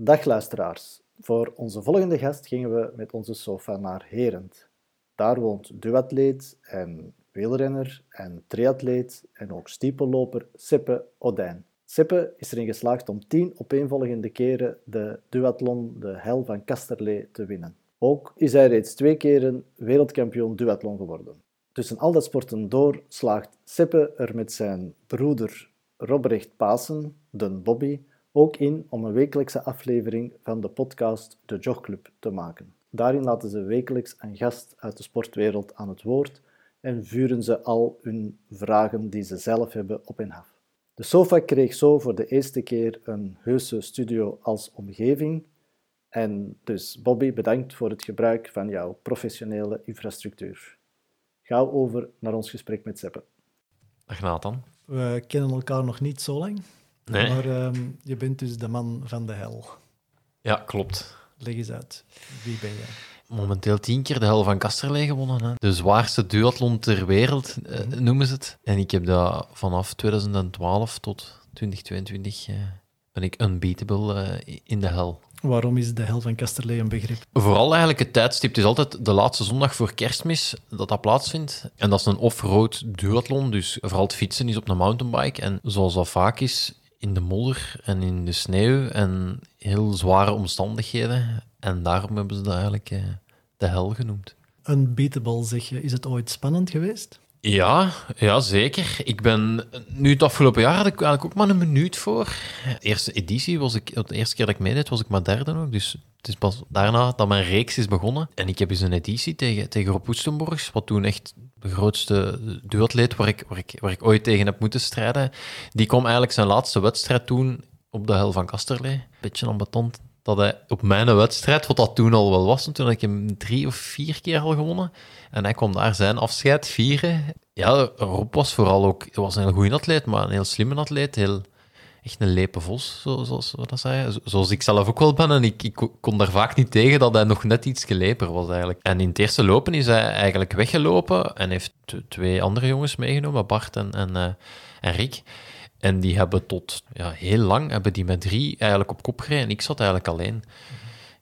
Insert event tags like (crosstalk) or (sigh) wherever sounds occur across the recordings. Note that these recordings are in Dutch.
Dag luisteraars. Voor onze volgende gast gingen we met onze sofa naar Herent. Daar woont duatleet en wielrenner en triatleet en ook stiepelloper Seppe Odijn. Seppe is erin geslaagd om tien opeenvolgende keren de duathlon de Hel van Kasterlee te winnen. Ook is hij reeds twee keren wereldkampioen duathlon geworden. Tussen al dat sporten door slaagt Seppe er met zijn broeder Robrecht Pasen, de Bobby, ook in om een wekelijkse aflevering van de podcast De Jogclub te maken. Daarin laten ze wekelijks een gast uit de sportwereld aan het woord en vuren ze al hun vragen die ze zelf hebben op en af. De sofa kreeg zo voor de eerste keer een heuse studio als omgeving. En dus Bobby, bedankt voor het gebruik van jouw professionele infrastructuur. Gauw over naar ons gesprek met Seppe. Dag Nathan. We kennen elkaar nog niet zo lang, Nee. maar ehm, je bent dus de man van de hel. Ja, klopt. Leg eens uit, wie ben jij? Momenteel tien keer de hel van Kasterlee gewonnen. Hè. De zwaarste duathlon ter wereld, eh, noemen ze het. En ik heb dat vanaf 2012 tot 2022 eh, ben ik unbeatable eh, in de hel. Waarom is de hel van Kasterlee een begrip? Vooral eigenlijk het tijdstip. Het is altijd de laatste zondag voor kerstmis dat dat plaatsvindt. En dat is een off-road duathlon, dus vooral het fietsen is op een mountainbike. En zoals dat vaak is, in de modder en in de sneeuw en heel zware omstandigheden. En daarom hebben ze dat eigenlijk eh, de hel genoemd. Unbeatable, zeg je. Is het ooit spannend geweest? Ja, ja, zeker. Ik ben nu het afgelopen jaar had ik eigenlijk ook maar een minuut voor. De eerste editie was ik, de eerste keer dat ik meedeed, was ik maar derde ook. Dus het is pas daarna dat mijn reeks is begonnen. En ik heb eens een editie tegen, tegen Rob Oestenborgs, wat toen echt de grootste duatleet waar ik, waar, ik, waar ik ooit tegen heb moeten strijden. Die kwam eigenlijk zijn laatste wedstrijd toen op de hel van Kasterlee. Beetje ambetant dat hij op mijn wedstrijd, wat dat toen al wel was, toen had ik hem drie of vier keer al gewonnen. En hij kwam daar zijn afscheid vieren. Ja, Rob was vooral ook hij was een heel goede atleet, maar een heel slimme atleet. Heel, echt een lepe vos, zo- zoals. Zo- Zoals ik zelf ook wel ben. En ik, ik kon daar vaak niet tegen dat hij nog net iets leper was eigenlijk. En in het eerste lopen is hij eigenlijk weggelopen en heeft twee andere jongens meegenomen, Bart en, eh, en Rick. En die hebben tot ja, heel lang, hebben die met drie eigenlijk op kop gereden. En ik zat eigenlijk alleen.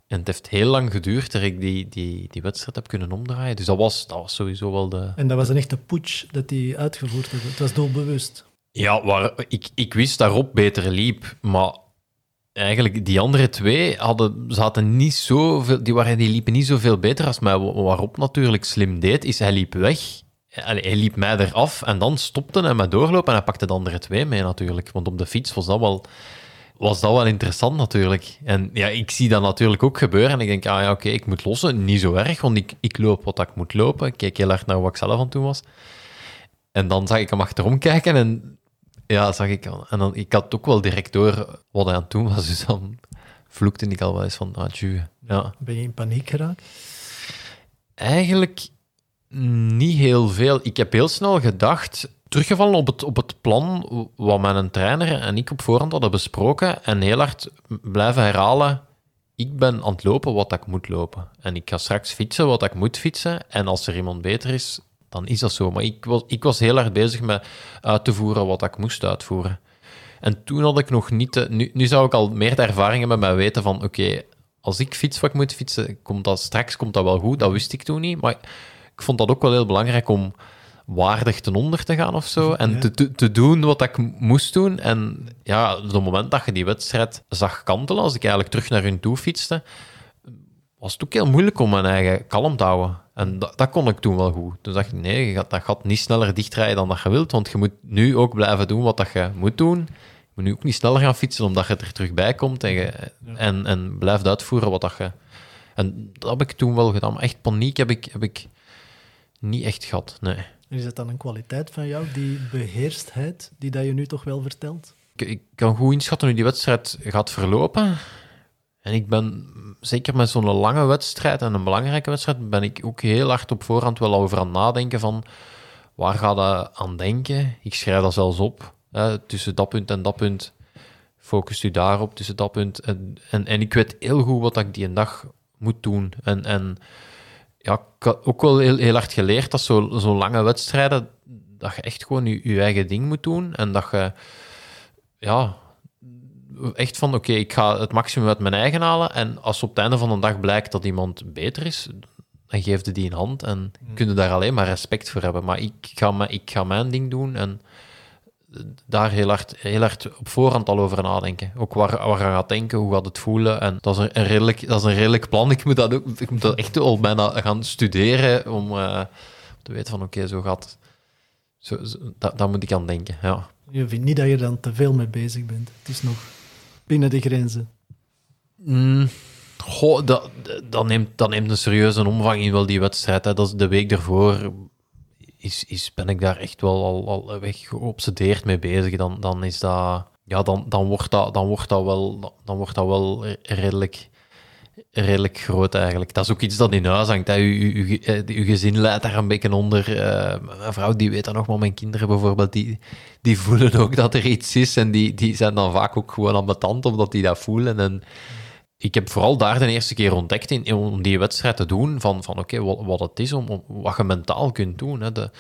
En het heeft heel lang geduurd dat ik die, die, die wedstrijd heb kunnen omdraaien. Dus dat was, dat was sowieso wel de... En dat was een echte putsch dat hij uitgevoerd had. Het was doelbewust. Ja, waar, ik, ik wist daarop beter liep, maar eigenlijk die andere twee hadden, zaten niet zoveel, die, waren, die liepen niet zoveel beter als mij. Wa- Waarop natuurlijk slim deed, is hij liep weg. Hij liep mij eraf en dan stopte hij met doorlopen en hij pakte de andere twee mee natuurlijk. Want op de fiets was dat wel, was dat wel interessant natuurlijk. En ja, ik zie dat natuurlijk ook gebeuren en ik denk, ah ja, oké, ik moet lossen. Niet zo erg, want ik, ik loop wat ik moet lopen. Ik kijk heel hard naar wat ik zelf aan het doen was. En dan zag ik hem achterom kijken en ja, zag ik al. En dan, ik had ook wel direct door wat hij aan het doen was. Dus dan vloekte ik al wel eens van, ah, tjoe. Ja. Ben je in paniek geraakt? Eigenlijk niet heel veel. Ik heb heel snel gedacht, teruggevallen op het, op het plan wat mijn trainer en ik op voorhand hadden besproken en heel hard blijven herhalen. Ik ben aan het lopen wat ik moet lopen. En ik ga straks fietsen wat ik moet fietsen. En als er iemand beter is, dan is dat zo. Maar ik was, ik was heel hard bezig met uit te voeren wat ik moest uitvoeren. En toen had ik nog niet... De, nu, nu zou ik al meer de ervaringen met mij weten van... Oké, als ik fiets wat ik moet fietsen, komt dat, straks komt dat wel goed. Dat wist ik toen niet. Maar ik vond dat ook wel heel belangrijk om waardig ten onder te gaan of zo. En Ja. te, te, te doen wat ik moest doen. En ja, op het moment dat je die wedstrijd zag kantelen, als ik eigenlijk terug naar hun toe fietste, was het ook heel moeilijk om mijn eigen kalm te houden. En dat, dat kon ik toen wel goed. Toen dacht ik, nee, je gaat, dat gaat niet sneller dichtrijden dan dat je wilt, want je moet nu ook blijven doen wat dat je moet doen. Je moet nu ook niet sneller gaan fietsen, omdat je er terug bij komt en, je, en, en blijft uitvoeren wat dat je... En dat heb ik toen wel gedaan, maar echt paniek heb ik, heb ik niet echt gehad, nee. Is dat dan een kwaliteit van jou, die beheerstheid, die dat je nu toch wel vertelt? ik, ik kan goed inschatten hoe die wedstrijd gaat verlopen. En ik ben, zeker met zo'n lange wedstrijd en een belangrijke wedstrijd, ben ik ook heel hard op voorhand wel over aan het nadenken van waar gaat dat aan denken? Ik schrijf dat zelfs op. Hè, tussen dat punt en dat punt focust u daarop, tussen dat punt. En, en, en ik weet heel goed wat ik die dag moet doen. En, en ja, ik had ook wel heel, heel hard geleerd dat zo'n zo lange wedstrijden, dat je echt gewoon je, je eigen ding moet doen. En dat je, ja, echt van, oké, ik ga het maximum uit mijn eigen halen. En als op het einde van de dag blijkt dat iemand beter is, dan geef je die een hand en kun je daar alleen maar respect voor hebben. Maar ik ga, mijn- ik ga mijn ding doen en daar heel hard, heel hard op voorhand al over nadenken. Ook waar, waar je gaat denken, hoe gaat het voelen. En dat is een, een redelijk, dat is een redelijk plan. Ik moet dat, ook, ik moet dat echt al bijna gaan studeren om eh, te weten van, oké, zo gaat het. Zo, zo, dat, daar moet ik aan denken, ja. Je vindt niet dat je er dan te veel mee bezig bent. Het is nog binnen de grenzen. Mm, goh, dat, neemt, dat neemt een serieuze omvang in wel die wedstrijd. Hè. Dat is de week ervoor is, is, ben ik daar echt wel al, al weg geobsedeerd mee bezig. Dan, dan is dat... Ja, dan, dan, wordt dat, dan, wordt dat wel, dan wordt dat wel redelijk, redelijk groot eigenlijk. Dat is ook iets dat in huis hangt. Hè. Uw, uw, uw, uw gezin leidt daar een beetje onder. Eh, mijn vrouw die weet dat nog, maar mijn kinderen bijvoorbeeld, die, die voelen ook dat er iets is. En die, die zijn dan vaak ook gewoon ambetant omdat die dat voelen. En ik heb vooral daar de eerste keer ontdekt in, om die wedstrijd te doen, van, van oké, wat, wat het is, om, wat je mentaal kunt doen. Hè. De,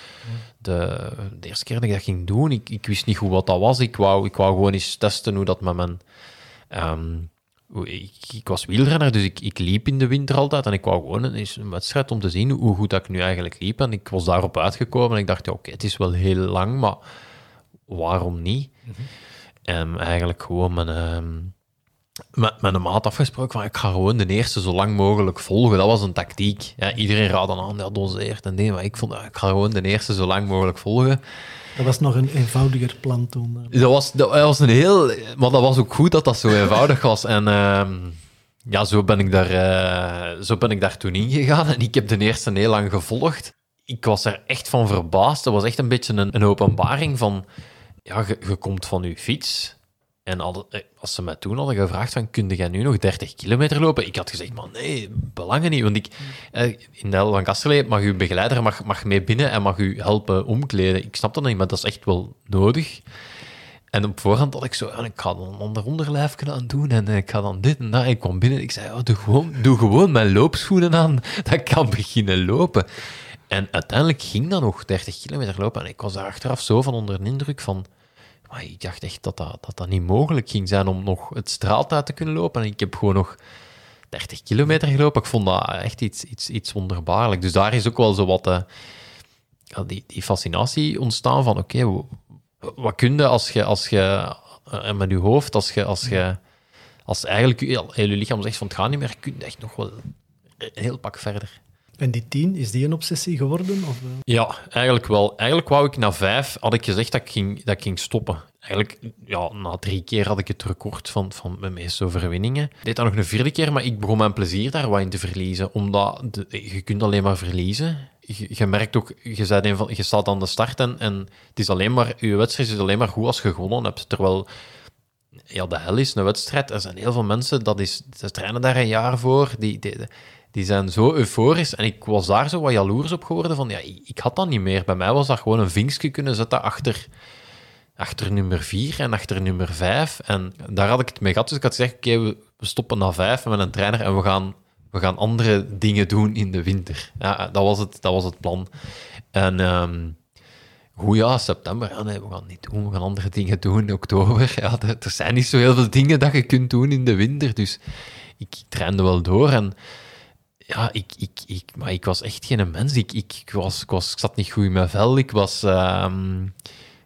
de, de eerste keer dat ik dat ging doen, ik, ik wist niet goed wat dat was. Ik wou, ik wou gewoon eens testen hoe dat met mijn... ehm, ik, ik was wielrenner, dus ik, ik liep in de winter altijd en ik wou gewoon eens een wedstrijd om te zien hoe goed dat ik nu eigenlijk liep. En ik was daarop uitgekomen en ik dacht, ja, oké, het is wel heel lang, maar waarom niet? En eigenlijk gewoon mijn, ehm, met, met een maat afgesproken van ik ga gewoon de eerste zo lang mogelijk volgen. Dat was een tactiek. Ja, iedereen dan aan, ja, doseert en nee, maar ik vond, ik ga gewoon de eerste zo lang mogelijk volgen. Dat was nog een eenvoudiger plan toen. Dat was, dat was een heel... Maar dat was ook goed dat dat zo eenvoudig was. En ehm, ja, zo ben, ik daar, eh, zo ben ik daar toen ingegaan. En ik heb de eerste heel lang gevolgd. Ik was er echt van verbaasd. Dat was echt een beetje een, een openbaring van... Ja, je, je komt van je fiets... En eh, als ze mij toen hadden gevraagd van, kun jij nu nog 30 kilometer lopen? Ik had gezegd, man, nee, belangen niet. Want ik, eh, in de hel van Kasterlee mag uw begeleider mag, mag mee binnen en mag u helpen omkleden. Ik snap dat niet, maar dat is echt wel nodig. En op voorhand had ik zo, ja, ik ga dan een ander onderlijfje aan doen en eh, ik ga dan dit en dat. Ik kwam binnen ik zei, ja, doe, gewoon, doe gewoon mijn loopschoenen aan, (laughs) dat ik kan beginnen lopen. En uiteindelijk ging dat nog 30 kilometer lopen en ik was daar achteraf zo van onder de indruk van... Maar ik dacht echt dat dat, dat dat niet mogelijk ging zijn om nog het straat uit te kunnen lopen. En ik heb gewoon nog 30 kilometer gelopen. Ik vond dat echt iets, iets, iets wonderbaarlijk. Dus daar is ook wel zo wat eh, die, die fascinatie ontstaan van oké, wat kun je als je, als je eh, met je hoofd, als je, als je als eigenlijk je, heel je lichaam zegt van het gaat niet meer, kun je echt nog wel een heel pak verder. En die tien, is die een obsessie geworden? Of? Ja, eigenlijk wel. Eigenlijk wou ik na vijf, had ik gezegd dat ik ging, dat ik ging stoppen. Eigenlijk, ja, na drie keer had ik het record van, van mijn meeste overwinningen. Ik deed dat nog een vierde keer, maar ik begon mijn plezier daar wat in te verliezen. Omdat je kunt alleen maar verliezen. Je, merkt ook, je, een van, je staat aan de start en, en het is alleen maar, je wedstrijd is alleen maar goed als je gewonnen hebt. Terwijl ja, de hel is een wedstrijd. Er zijn heel veel mensen, dat is, ze trainen daar een jaar voor, die, die, die zijn zo euforisch. En ik was daar zo wat jaloers op geworden van, ja, ik, ik had dat niet meer. Bij mij was dat gewoon een vinkje kunnen zetten achter, achter nummer vier en achter nummer vijf. En daar had ik het mee gehad. Dus ik had gezegd, oké, we, stoppen na vijf met een trainer en we gaan, we gaan andere dingen doen in de winter. Ja, dat was het, dat was het plan. En... ehm Goed, ja, september. Nee, we gaan niet doen. We gaan andere dingen doen in (laughs) oktober. Ja, er, er zijn niet zo heel veel dingen dat je kunt doen in de winter. Dus ik trainde wel door. En ja, ik, ik, ik, maar ik was echt geen mens. Ik, ik, ik, was, ik, was, ik zat niet goed in mijn vel. Ik was... ehm,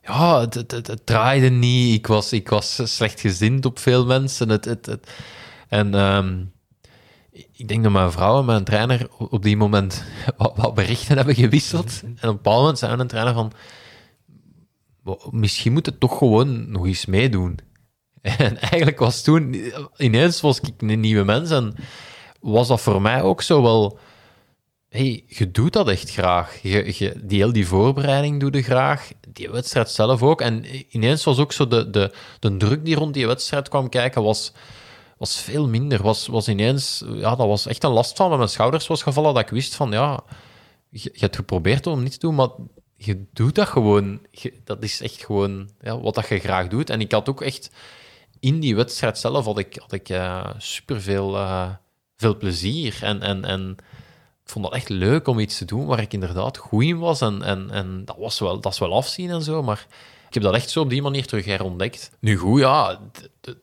ja, het, het, het, het draaide niet. Ik was, ik was slecht gezind op veel mensen. Het, het, het, en... ehm, ik denk dat mijn vrouw en mijn trainer op die moment (laughs) wat, wat berichten hebben gewisseld. En op een bepaald moment zei een trainer van... "Wa- Misschien moet het toch gewoon nog eens meedoen. (laughs) En eigenlijk was toen... Ineens was ik een nieuwe mens en was dat voor mij ook zo wel... hey, je doet dat echt graag. Je, je, die heel die voorbereiding doe je graag. Die wedstrijd zelf ook. En ineens was ook zo de, de, de druk die rond die wedstrijd kwam kijken, was was veel minder. Was, was ineens, ja, dat was echt een last van mijn schouders was gevallen. Dat ik wist van ja, je, hebt geprobeerd om niet te doen, maar je doet dat gewoon. Dat is echt gewoon ja, wat dat je graag doet. En ik had ook echt in die wedstrijd zelf had ik, had ik eh, super veel, veel plezier. En, en, en ik vond dat echt leuk om iets te doen waar ik inderdaad goed in was. En, en, en dat was wel, dat is wel afzien en zo, maar Ik heb dat echt zo op die manier terug herontdekt. Nu goed, ja,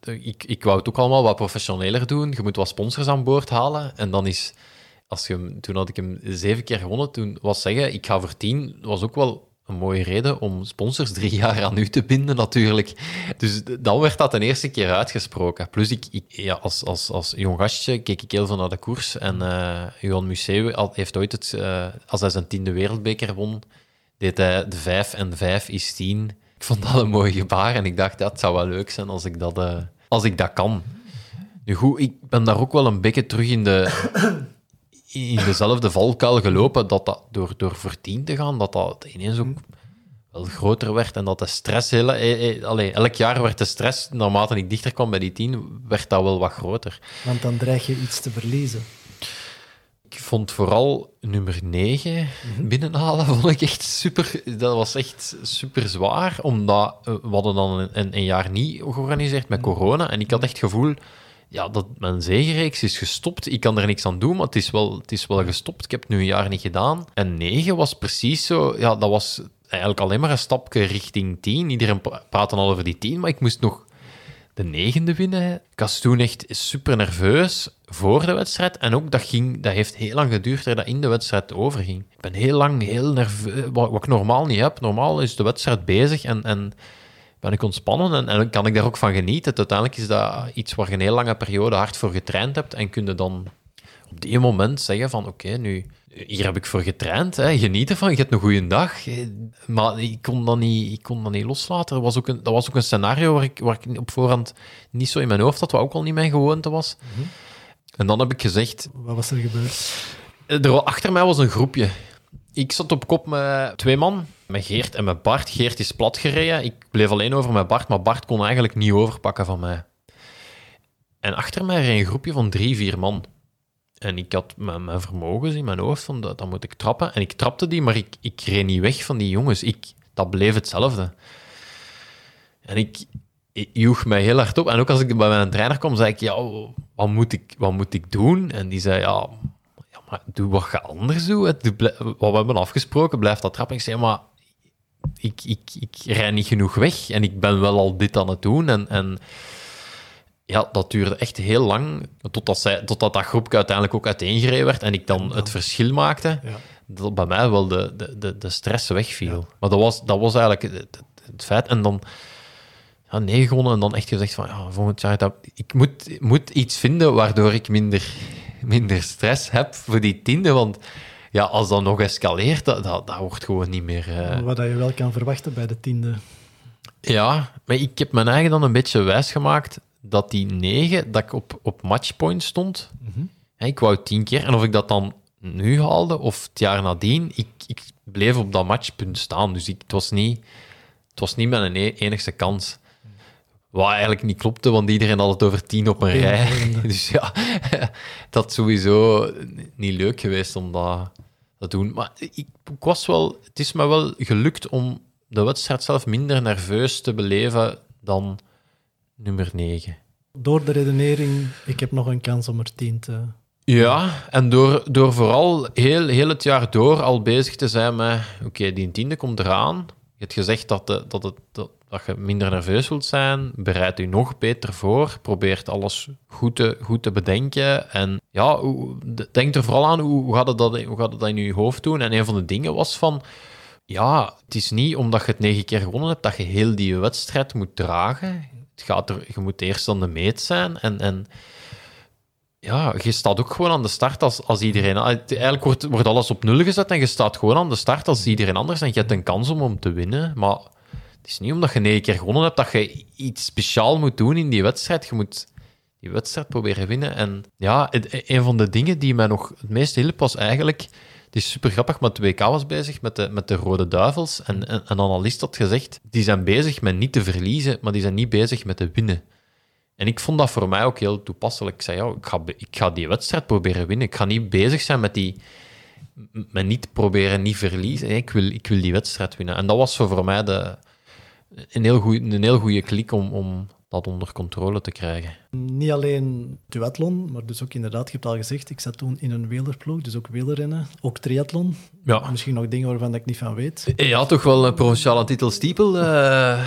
ik, ik wou het ook allemaal wat professioneler doen. Je moet wat sponsors aan boord halen. En dan is, als je, toen had ik hem zeven keer gewonnen, toen was zeggen, ik ga voor tien, was ook wel een mooie reden om sponsors drie jaar aan u te binden, natuurlijk. Dus dan werd dat de eerste keer uitgesproken. Plus, ik, ik, ja, als, als, als jong gastje keek ik heel veel naar de koers. En eh Johan Museeuw heeft ooit, het, eh, als hij zijn tiende wereldbeker won, deed hij de 5 en 5 is 10. Ik vond dat een mooi gebaar en ik dacht, dat zou wel leuk zijn als ik dat, eh, als ik dat kan. Nu goed, ik ben daar ook wel een beetje terug in, de, in dezelfde valkuil gelopen, dat dat door, door voor 10 te gaan, dat dat ineens ook wel groter werd en dat de stress... Hele, eh, eh, allee, elk jaar werd de stress, naarmate ik dichter kwam bij die 10, werd dat wel wat groter. Want dan dreig je iets te verliezen. Ik vond vooral nummer 9 binnenhalen, (laughs) vond ik echt super. Dat was echt super zwaar, omdat eh, we hadden dan een, een, een jaar niet georganiseerd met corona. En ik had echt het gevoel ja, dat mijn zegenreeks is gestopt. Ik kan er niks aan doen, maar het is, wel, het is wel gestopt. Ik heb het nu een jaar niet gedaan. En 9 was precies zo, ja, dat was eigenlijk alleen maar een stapje richting 10. Iedereen pra- praatte al over die 10, maar ik moest nog de negende winnen. Ik was toen echt super nerveus voor de wedstrijd. En ook dat, ging, dat heeft heel lang geduurd dat in de wedstrijd overging. Ik ben heel lang heel nerveus, wat, wat ik normaal niet heb. Normaal is de wedstrijd bezig en, en ben ik ontspannen en, en kan ik daar ook van genieten. Uiteindelijk is dat iets waar je een heel lange periode hard voor getraind hebt en kun je dan op die moment zeggen van oké, nu hier heb ik voor getraind, hè, geniet ervan, je hebt een goede dag. Maar ik kon dat niet, ik kon dat niet loslaten. Er was ook een, dat was ook een scenario waar ik, waar ik op voorhand niet zo in mijn hoofd had, wat ook al niet mijn gewoonte was. En dan heb ik gezegd, Wat was er gebeurd? er, achter mij was een groepje. Ik zat op kop met twee man, met Geert en met Bart. Geert is plat gereden. Ik bleef alleen over met Bart, maar Bart kon eigenlijk niet overpakken van mij. En achter mij reed een groepje van drie, vier man. En ik had mijn, mijn vermogens in mijn hoofd van, dat, moet ik trappen. En ik trapte die, maar ik, ik reed niet weg van die jongens. Ik, dat bleef hetzelfde. En ik, joeg mij heel hard op. En ook als ik bij mijn trainer kwam, zei ik, ja, wat moet ik, wat moet ik doen? En die zei, ja maar doe wat je anders doet. Doe Wat we hebben afgesproken, blijf dat trappen. Ik zei, maar ik, ik, ik rij niet genoeg weg. En ik ben wel al dit aan het doen. En, en ja, dat duurde echt heel lang, totdat, zij, totdat dat groepje uiteindelijk ook uiteengereden werd en ik dan het verschil maakte, Ja. dat bij mij wel de, de, de, de stress wegviel. Maar dat was, dat was eigenlijk het, het- het feit. En dan ja, nee gewonnen en dan echt gezegd van, ja, volgend jaar, dat, ik moet, moet iets vinden waardoor ik minder, minder stress heb voor die tiende, want ja, als dat nog escaleert, dat, dat, dat wordt gewoon niet meer... eh, Wat je wel kan verwachten bij de tiende. ja, maar ik heb mijn eigen dan een beetje wijsgemaakt dat die negen, dat ik op, op matchpoint stond. Hè, Ik wou tien keer. En of ik dat dan nu haalde of het jaar nadien, ik, ik bleef op dat matchpunt staan. Dus ik, het, was niet, het was niet mijn enigste kans. Wat eigenlijk niet klopte, want iedereen had het over tien op een rij. (laughs) Dus ja, (laughs) dat is sowieso niet leuk geweest om dat te doen. Maar ik, ik was wel, het is me wel gelukt om de wedstrijd zelf minder nerveus te beleven dan nummer 9. Door de redenering, ik heb nog een kans om er tien te... Ja, en door, door vooral heel, heel het jaar door al bezig te zijn met... Oké, die tiende komt eraan. Je hebt gezegd dat, dat, dat, dat je minder nerveus wilt zijn. Bereid je nog beter voor. Probeert alles goed te, goed te bedenken. En ja, denk er vooral aan, hoe, gaat dat, hoe dat in je hoofd doen? En een van de dingen was van... Ja, het is niet omdat je het negen keer gewonnen hebt, dat je heel die wedstrijd moet dragen. Het gaat er, je moet eerst aan de meet zijn. En, en ja, je staat ook gewoon aan de start als, als iedereen. Eigenlijk wordt, wordt alles op nul gezet en je staat gewoon aan de start als iedereen anders. En je hebt een kans om, om te winnen. Maar het is niet omdat je negen keer gewonnen hebt dat je iets speciaal moet doen in die wedstrijd. Je moet die wedstrijd proberen winnen. En ja, een van de dingen die mij nog het meest hielp was eigenlijk... Het is super grappig, maar het WK was bezig met de, met de Rode Duivels. En een analist had gezegd, die zijn bezig met niet te verliezen, maar die zijn niet bezig met te winnen. En ik vond dat voor mij ook heel toepasselijk. Ik zei, ja, ik ga, ik ga die wedstrijd proberen winnen. Ik ga niet bezig zijn met die... Met niet proberen, niet verliezen. Nee, Ik wil, ik wil die wedstrijd winnen. En dat was zo voor mij de, een heel goeie- een heel goede klik om, om dat onder controle te krijgen. Niet alleen duathlon, maar dus ook inderdaad, je hebt al gezegd, ik zat toen in een wielerploeg, dus ook wielrennen, ook triathlon. Ja, Misschien nog dingen waarvan ik niet van weet. ja toch wel een provinciale titel stiepel. eh.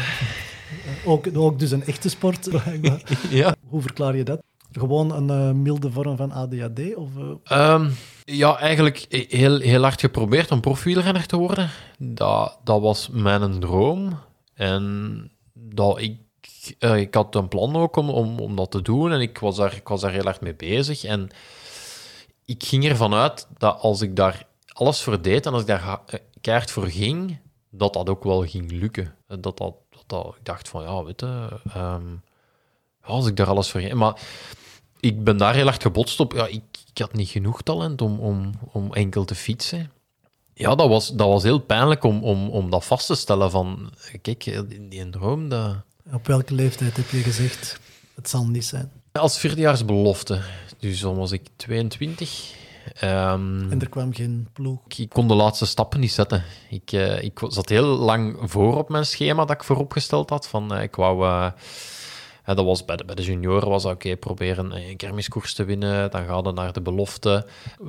Ook, ook dus een echte sport. (laughs) (laughs) ja. Hoe verklaar je dat? Gewoon een eh, milde vorm van ADHD? Of, eh, Ehm, ja, eigenlijk heel, heel hard geprobeerd om profielrenner te worden. Dat, dat was mijn droom. En dat ik, eh, ik had een plan ook om, om, om dat te doen. En ik was, daar, ik was daar heel hard mee bezig. En ik ging ervan uit dat als ik daar alles voor deed en als ik daar ha- keihard voor ging, dat dat ook wel ging lukken. Dat, dat, dat, ik dacht van, ja, weet je... ehm, als ik daar alles voor ging... Maar ik ben daar heel hard gebotst op. Ja, ik, ik had niet genoeg talent om, om, om enkel te fietsen. Ja, dat was, dat was heel pijnlijk om, om, om dat vast te stellen van... Kijk, die, die droom, dat... op welke leeftijd heb je gezegd, het zal niet zijn? Als vierdejaarsbelofte. Dus dan was ik 22. Ehm, En er kwam geen ploeg. ik, kon de laatste stappen niet zetten. Ik, eh, ik zat heel lang voor op mijn schema dat ik vooropgesteld had. Van, eh, ik wou... eh, dat was bij, de, bij junioren was dat, oké, proberen een kermiskoers te winnen. Dan ga je naar de belofte.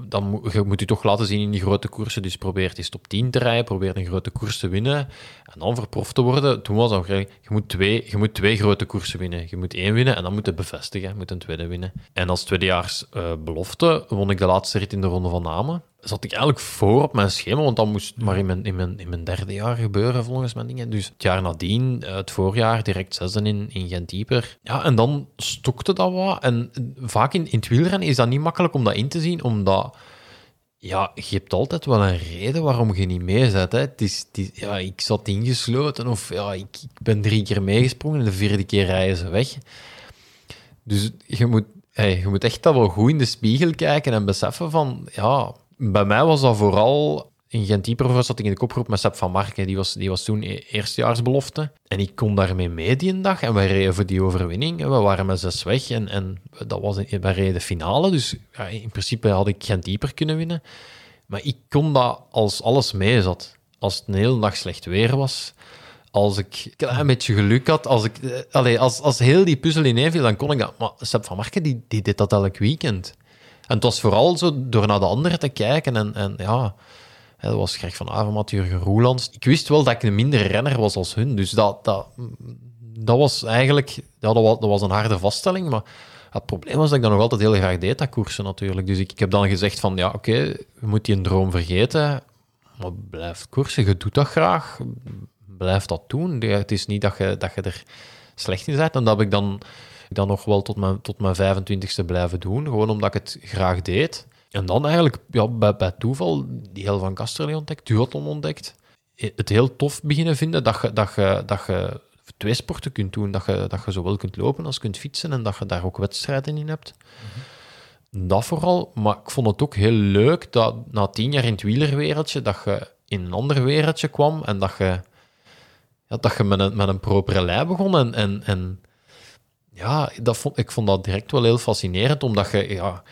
Dan moet je moet je toch laten zien in die grote koersen. Dus probeer het eens top 10 te rijden. Probeer een grote koers te winnen. En dan voor prof te worden. Toen was dat, je moet, twee, je moet twee grote koersen winnen. Je moet één winnen en dan moet je bevestigen. Je moet een tweede winnen. En als tweedejaars eh, belofte won ik de laatste rit in de Ronde van Namen. Zat ik eigenlijk voor op mijn schema, want dat moest maar in mijn, in mijn, in mijn derde jaar gebeuren volgens mijn dingen. Dus het jaar nadien, eh, het voorjaar, direct zesde in, in Gent-Dieper. Ja, en dan stokte dat wat. En vaak in, in het wielrennen is dat niet makkelijk om dat in te zien, omdat ja, je hebt altijd wel een reden waarom je niet mee zet. Hè. Het is, het ja, ik zat ingesloten of ja, ik, ik ben drie keer meegesprongen en de vierde keer rijden ze weg. Dus je moet, hey, je moet echt dat wel goed in de spiegel kijken en beseffen van, ja, bij mij was dat vooral... In Gent-Dieper zat ik in de kopgroep met Sepp van Marken. Die was, die was toen e- eerstejaarsbelofte. En ik kon daarmee mee die dag. En wij reden voor die overwinning. We waren met zes weg. En, en dat was in, reden de finale. Dus ja, in principe had ik Gent-Dieper kunnen winnen. Maar ik kon dat als alles mee zat. Als het een hele dag slecht weer was. Als ik een klein beetje geluk had. Als, ik, eh, allee, als, als heel die puzzel ineenviel, dan kon ik dat. Maar Sepp van Marken, die, die deed dat elk weekend. En het was vooral zo door naar de anderen te kijken. En, en ja, dat was Greg van Avermaet, Jurgen Roelands. Ik wist wel dat ik een minder renner was als hun. Dus dat, dat, dat was eigenlijk... Dat was, dat was een harde vaststelling, maar... Het probleem was dat ik dat nog altijd heel graag deed, dat koersen natuurlijk. Dus ik, ik heb dan gezegd van, ja, oké, je moet die een droom vergeten, maar blijf koersen, je doet dat graag, blijf dat doen. Het is niet dat je, dat je er slecht in bent. En dat heb ik dan, dan nog wel tot mijn, tot mijn 25ste blijven doen, gewoon omdat ik het graag deed. En dan eigenlijk ja, bij, bij toeval die heel van Kasterlee ontdekt, duathlon ontdekt. Het heel tof beginnen vinden dat je, dat je, dat je twee sporten kunt doen. Dat je, dat je zowel kunt lopen als kunt fietsen en dat je daar ook wedstrijden in hebt. Dat vooral, maar ik vond het ook heel leuk dat na tien jaar in het wielerwereldje, dat je in een ander wereldje kwam en dat je, ja, dat je met een, met een propere lei begon. En, en, en ja, dat vond, ik vond dat direct wel heel fascinerend, omdat je, ja,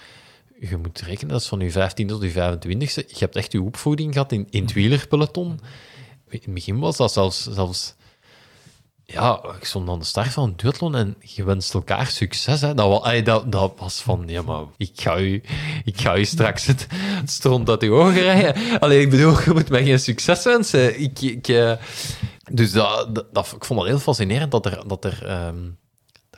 je moet rekenen, dat is van je 15 tot je 25ste. Je hebt echt je opvoeding gehad in, in het wielerpeloton. In het begin was dat zelfs, zelfs ja, ik stond aan de start van het duathlon en je wenst elkaar succes. Hè. Dat, wa- ey, dat, dat was van, ja, maar ik ga u, ik ga u straks het, het stront uit uw ogen rijden. Allee, ik bedoel, je moet mij geen succes wensen. Ik, ik, eh, dus dat, dat, dat- ik vond het heel fascinerend dat er, dat er, ehm, er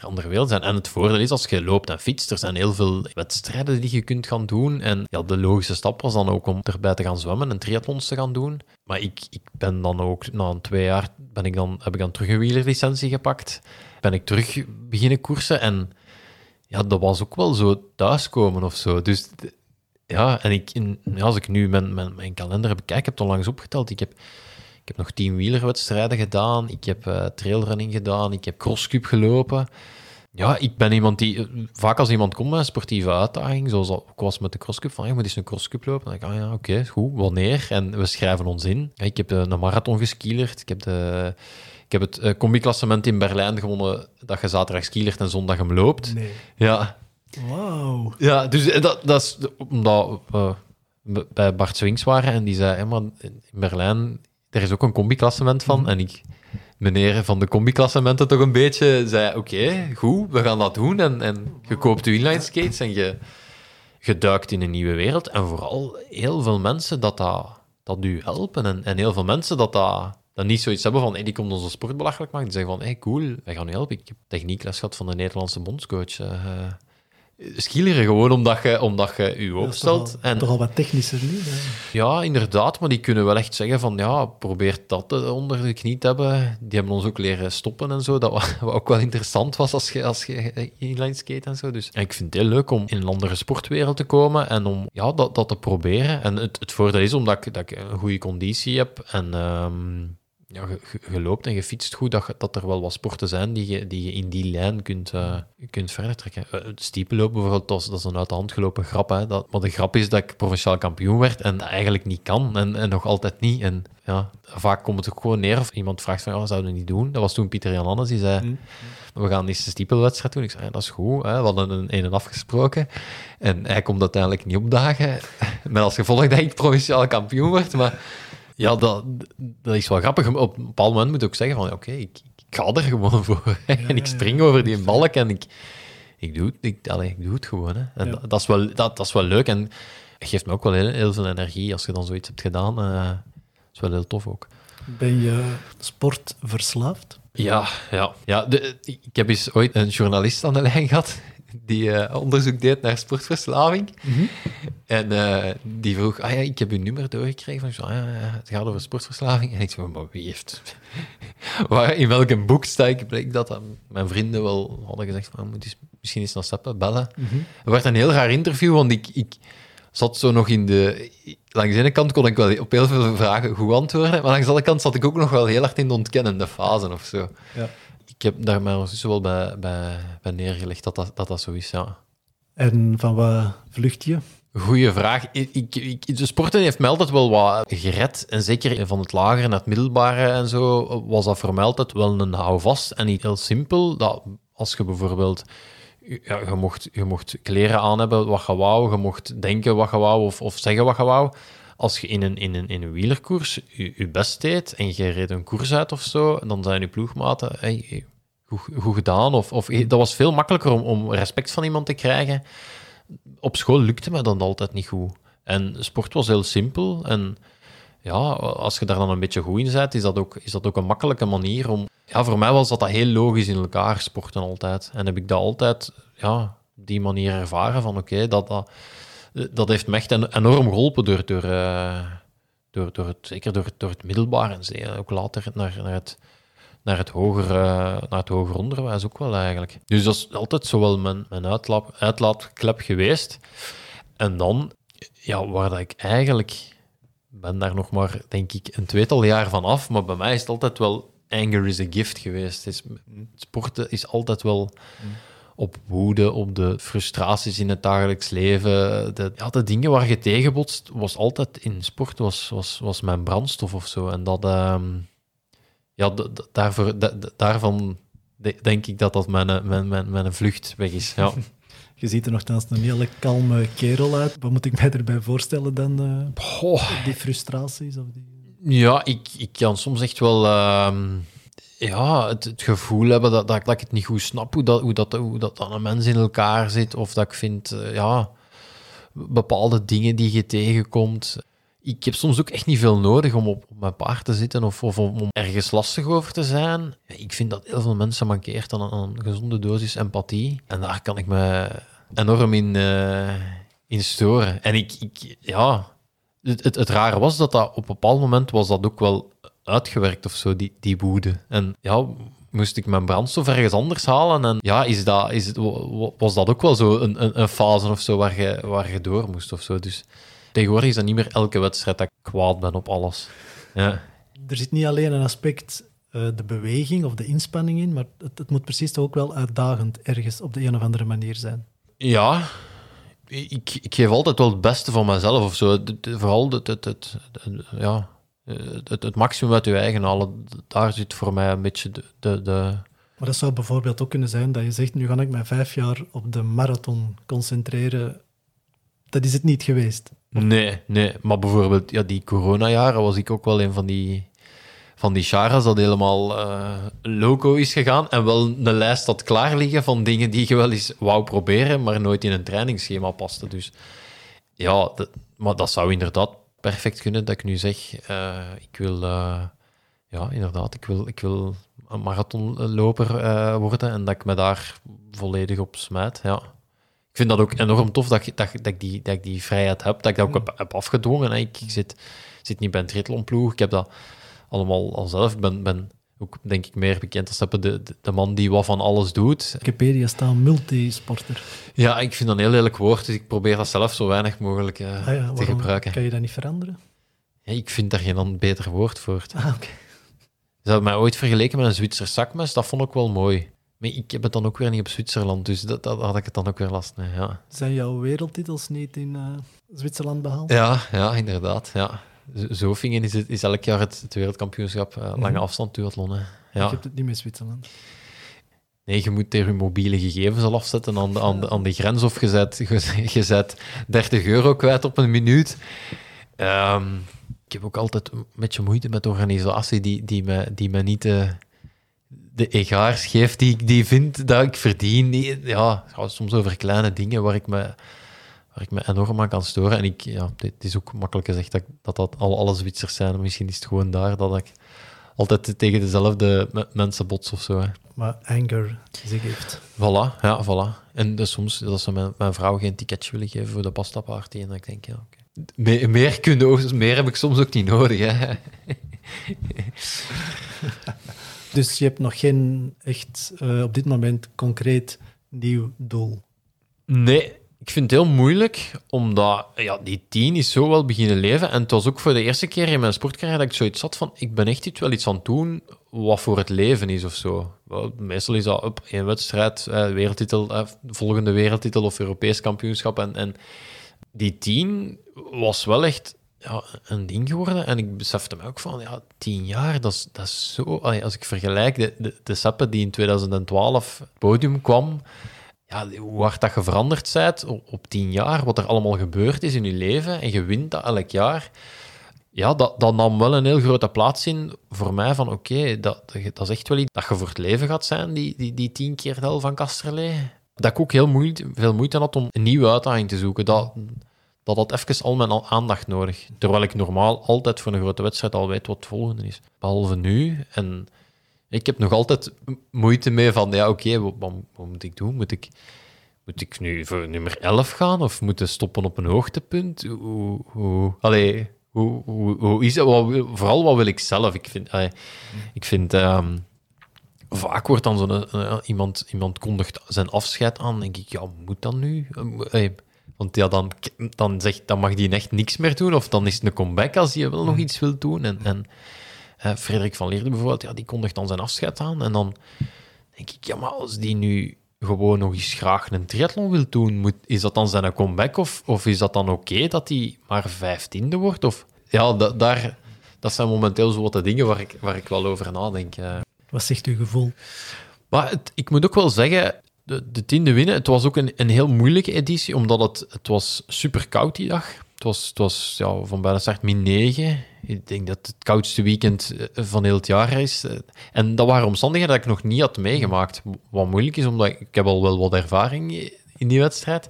andere werelden zijn. En het voordeel is, als je loopt en fietst, er zijn heel veel wedstrijden die je kunt gaan doen. En ja, de logische stap was dan ook om erbij te gaan zwemmen en triathlons te gaan doen. Maar ik, ik ben dan ook, na een twee jaar, ben ik dan, heb ik dan terug een wielerlicentie gepakt. Ben ik terug beginnen koersen en ja, dat was ook wel zo thuiskomen of zo. Dus ja, en ik, als ik nu mijn, mijn, mijn kalender bekijk, heb het onlangs opgeteld, ik heb, heb nog tien wielerwedstrijden gedaan, ik heb eh, trailrunning gedaan, ik heb crosscup gelopen. Ja, ik ben iemand die... eh, Vaak als iemand komt met een sportieve uitdaging, zoals ook was met de crosscup, van je moet eens een crosscup lopen. Dan denk ik, ah ja, oké, goed, wanneer? En we schrijven ons in. Ik heb eh, een marathon geskielerd, ik heb, de, ik heb het eh, combi-klassement in Berlijn gewonnen, dat je zaterdag skielert en zondag hem loopt. Nee. Ja, Wauw. ja, dus eh, dat, dat is omdat we bij Bart Swings waren en die zei, "Hé, maar in Berlijn, er is ook een combi-klassement van. En ik meneer van de combi-klassementen toch een beetje zei, oké, goed, we gaan dat doen. En, en je koopt je inline skates en je, je duikt in een nieuwe wereld. En vooral heel veel mensen dat dat, dat u helpen. En, en heel veel mensen dat dat, niet zoiets hebben van, hey, die komt onze sport belachelijk maken. Die zeggen van, hey, cool, wij gaan u helpen. Ik heb techniekles gehad van de Nederlandse bondscoach. eh, skileren gewoon omdat je, omdat je je opstelt. Toch al, en toch al wat technischer nu. ja, inderdaad, maar die kunnen wel echt zeggen van ja, probeer dat eh, onder de knie te hebben. Die hebben ons ook leren stoppen en zo, dat wa- (laughs) wat ook wel interessant was als je, als je inline skate en zo. Dus ik vind het heel leuk om in een andere sportwereld te komen en om ja, dat, dat te proberen. En het, het voordeel is omdat ik, dat ik een goede conditie heb en ehm, ja, je, je- je loopt en je fietst goed, dat, dat er wel wat sporten zijn die je, die je in die lijn kunt, eh, kunt verder trekken. Eh, Het stiepenlopen bijvoorbeeld, dat is, dat is een uit de hand gelopen grap. Hè. Dat, maar de grap is dat ik provinciaal kampioen werd en dat eigenlijk niet kan en, en nog altijd niet. En ja, vaak komt het ook gewoon neer of iemand vraagt van, ja, zouden we niet doen? Dat was toen Pieter Jan Annes, die zei, we gaan eens een stiepelwedstrijd doen. Ik zei, ja, dat is goed, hè. we hadden een een en afgesproken. En hij komt uiteindelijk niet opdagen, (laughs) met als gevolg dat ik provinciaal kampioen word, maar... Ja, dat, dat is wel grappig. Op een bepaald moment moet je ook zeggen van, oké, ik, ik ga er gewoon (laughs) voor. en ik spring over die balk en ik, ik, doe, het, ik, ik doe het gewoon. Hè. En dat, dat, is wel, dat, dat is wel leuk en het geeft me ook wel heel, heel veel energie als je dan zoiets hebt gedaan. eh dat is wel heel tof ook. Ben je sportverslaafd? Ja, ja. ja de, ik heb eens ooit een journalist aan de lijn gehad die eh, onderzoek deed naar sportverslaving. En eh, die vroeg, ah ja, ik heb uw nummer doorgekregen. Van, ik ah, ja, het gaat over sportverslaving. En ik zei, maar wie heeft... (laughs) Waar, in welk boek sta ik? Bleek dat, mijn vrienden wel hadden gezegd, van, moet eens, misschien eens naar Steppen bellen. Het werd een heel raar interview, want ik... ik zat zo nog in de... Langs de ene kant kon ik wel op heel veel vragen goed antwoorden, maar langs de andere kant zat ik ook nog wel heel hard in de ontkennende fase of zo. Ja. Ik heb daar mij ondertussen wel bij, bij, bij neergelegd dat dat, dat dat zo is, ja. En van wat vlucht je? Goeie vraag. Ik, ik, ik- de sporten heeft mij altijd wel wat gered. En zeker van het lagere naar het middelbare en zo, was dat voor mij altijd wel een houvast. En niet heel simpel. Dat als je bijvoorbeeld... Ja, je, mocht, je mocht kleren aan hebben wat je wou. Je mocht denken wat je wou of, of zeggen wat je wou. Als je in een, in een, in een wielerkoers je, best deed en je reed een koers uit of zo, dan zijn je ploegmaten... Hey, goed, goed gedaan. Of, of, dat was veel makkelijker om, om respect van iemand te krijgen op school lukte me dat altijd niet goed. En sport was heel simpel. En ja, als je daar dan een beetje goed in bent, is dat ook, is dat ook een makkelijke manier om... Ja, voor mij was dat, dat heel logisch in elkaar, sporten altijd. En heb ik dat altijd, ja, die manier ervaren van oké, dat, dat, dat heeft me echt en- enorm geholpen door, door, eh, door, door het, zeker door, door het middelbaar en ook later naar, naar het naar het, hoger, eh, naar het hoger onderwijs ook wel eigenlijk. Dus dat is altijd zo wel mijn, mijn uitlaat, uitlaatklep geweest. En dan, ja, waar dat ik eigenlijk ben daar nog maar, denk ik, een tweetal jaar van af, maar bij mij is het altijd wel anger is a gift geweest. Is, sporten is altijd wel op woede, op de frustraties in het dagelijks leven. De, ja, de dingen waar je tegenbotst, was altijd in sport, was, was, was mijn brandstof of zo. En dat, ehm, ja, daarvoor, daarvan de- denk ik dat dat mijn, eh, mijn, mijn, mijn vlucht weg is. Ja. (laughs) Je ziet er nogthans een hele kalme kerel uit. Wat moet ik mij erbij voorstellen dan? eh, die frustraties? Of die... Ja, ik, ik kan soms echt wel ehm, ja, het, gevoel hebben dat, dat, dat ik het niet goed snap hoe dat, hoe, dat, hoe dat dan een mens in elkaar zit. Of dat ik vind, eh, ja, bepaalde dingen die je tegenkomt. Ik heb soms ook echt niet veel nodig om op, mijn paard te zitten of, of om, ergens lastig over te zijn. Ik vind dat heel veel mensen mankeert aan, een- gezonde dosis empathie. En daar kan ik me enorm in, eh, in storen. En ik, ik ja, het, het, het rare was dat dat op een bepaald moment was dat ook wel uitgewerkt of zo, die, die woede. En ja, moest ik mijn brandstof ergens anders halen. En ja, is dat, is het, wa- wa- was dat ook wel zo een, een, een fase of zo waar je, waar je door moest of zo. Dus tegenwoordig is dat niet meer elke wedstrijd dat ik kwaad ben op alles. Ja. Er zit niet alleen een aspect, eh, de beweging of de inspanning in, maar het, het moet precies toch ook wel uitdagend ergens op de een of andere manier zijn. Ja, ik, ik geef altijd wel het beste van mezelf of zo. De- de- vooral het, het, het, het- ja, het, het maximum uit je eigen halen. Daar zit voor mij een beetje de, de, de, Maar dat zou bijvoorbeeld ook kunnen zijn dat je zegt, nu ga ik mij vijf jaar op de marathon concentreren. Dat is het niet geweest. Nee, nee. Maar bijvoorbeeld, ja, die coronajaren was ik ook wel een van die, van die charas dat helemaal eh, loco is gegaan. En wel een lijst had klaar liggen van dingen die je wel eens wou proberen, maar nooit in een trainingsschema paste. Dus ja, dat- maar dat zou inderdaad perfect kunnen dat ik nu zeg, eh, ik wil... eh, ja, inderdaad, ik wil, ik wil een marathonloper eh, worden en dat ik me daar volledig op smijt. Ja. Ik vind dat ook enorm tof dat, ik- dat, ik- dat, ik, die, dat ik die vrijheid heb, dat ik dat ook heb, heb afgedwongen. hè. Ik, ik zit, zit niet bij een triathlonploeg, ik heb dat allemaal al zelf. Ik ben, ben ook, denk ik, meer bekend als de, de, de man die wat van alles doet. Wikipedia staat multisporter. Ja, ik vind dat een heel lelijk woord, dus ik probeer dat zelf zo weinig mogelijk eh, Ah ja, te gebruiken. Kan je dat niet veranderen? Ja, ik vind daar geen beter woord voor. Ah. Ze hebben mij ooit vergeleken met een Zwitser zakmes, dat vond ik wel mooi. Maar ik heb het dan ook weer niet op Zwitserland, dus dat, dat had ik het dan ook weer last mee. Ja, Zijn jouw wereldtitels niet in eh, Zwitserland behaald? ja, ja inderdaad. Ja. Zofingen is, het, is elk jaar het, het wereldkampioenschap eh, lange Mhm. afstand duathlon. Je Ja. hebt het niet met Zwitserland. Nee, je moet er je mobiele gegevens al afzetten aan de, aan de, aan de grens of je zet, je, je zet 30 euro kwijt op een minuut. Ehm, ik heb ook altijd een beetje moeite met de organisatie die, die, me, die me niet de, de egaars geeft die, ik- die vindt dat ik verdien. Die, ja, het gaat soms over kleine dingen waar ik me, waar ik me enorm aan kan storen. En ik, ja, dit is ook makkelijk gezegd dat dat, dat al alle Zwitsers zijn. Misschien is het gewoon daar dat ik altijd tegen dezelfde me- mensen bots of zo. Hè. Maar anger zich heeft. Voilà, ja, voilà. En dus soms dat ze mijn, mijn vrouw geen ticketje willen geven voor de pasta party. En dan ik denk, ja, oké. Me- meer, kunnen ook- meer heb ik soms ook niet nodig. Hè. (laughs) Dus je hebt nog geen echt eh, op dit moment concreet nieuw doel. Nee, ik vind het heel moeilijk, omdat ja, die tien is zo wel beginnen leven. En het was ook voor de eerste keer in mijn sportcarrière dat ik zoiets had van, ik ben echt iets, wel iets aan het doen wat voor het leven is of zo. Wel, meestal is dat op één wedstrijd, eh, wereldtitel, eh, volgende wereldtitel of Europees kampioenschap. En, en die tien was wel echt ja, een ding geworden. En ik besefte me ook van, ja, tien jaar, dat is, dat is zo... Als ik vergelijk de, de, de die in 2012 het podium kwam, ja, hoe hard dat je veranderd bent op, tien jaar, wat er allemaal gebeurd is in je leven, en je wint dat elk jaar, ja, dat, dat nam wel een heel grote plaats in voor mij van, oké, dat, dat is echt wel iets dat je voor het leven gaat zijn, die, die, die tien keer del van Kasterlee. Dat ik ook heel moeite, veel moeite had om een nieuwe uitdaging te zoeken. Dat, dat had even al mijn aandacht nodig. Terwijl ik normaal altijd voor een grote wedstrijd al weet wat het volgende is. Behalve nu. En ik heb nog altijd moeite mee van, ja, oké, wat, wat, wat moet ik doen? Moet ik, moet ik nu voor nummer 11 gaan of moeten stoppen op een hoogtepunt? Hoe, hoe, allee, hoe, hoe, hoe is? Wat wil- vooral wat wil ik zelf? Ik vind, allee, ik vind ehm, vaak wordt dan zo'n eh, iemand, iemand kondigt zijn afscheid aan, denk ik, ja, moet dat nu? Eh, allee, want ja, dan, dan, zegt, dan mag die echt niks meer doen, of dan is het een comeback als hij wel nog iets wil doen. En, en Frederik van Leerde bijvoorbeeld, ja, die kondigt dan zijn afscheid aan. En dan denk ik, ja, maar als die nu gewoon nog eens graag een triathlon wil doen, moet, is dat dan zijn comeback? Of, of is dat dan oké dat hij maar vijftiende wordt? Of, ja, da- daar, dat zijn momenteel zo wat de dingen waar ik, waar ik wel over nadenk. eh. Wat zegt uw gevoel? Maar het, ik moet ook wel zeggen, de, de tiende winnen, het was ook een, een heel moeilijke editie, omdat het, het was super koud die dag. Het was, het was ja, van bij de start min 9. Ik denk dat het koudste weekend eh, van heel het jaar is. Eh, En dat waren omstandigheden dat ik nog niet had meegemaakt. Wat moeilijk is, omdat ik, ik heb al wel wat ervaring in die wedstrijd.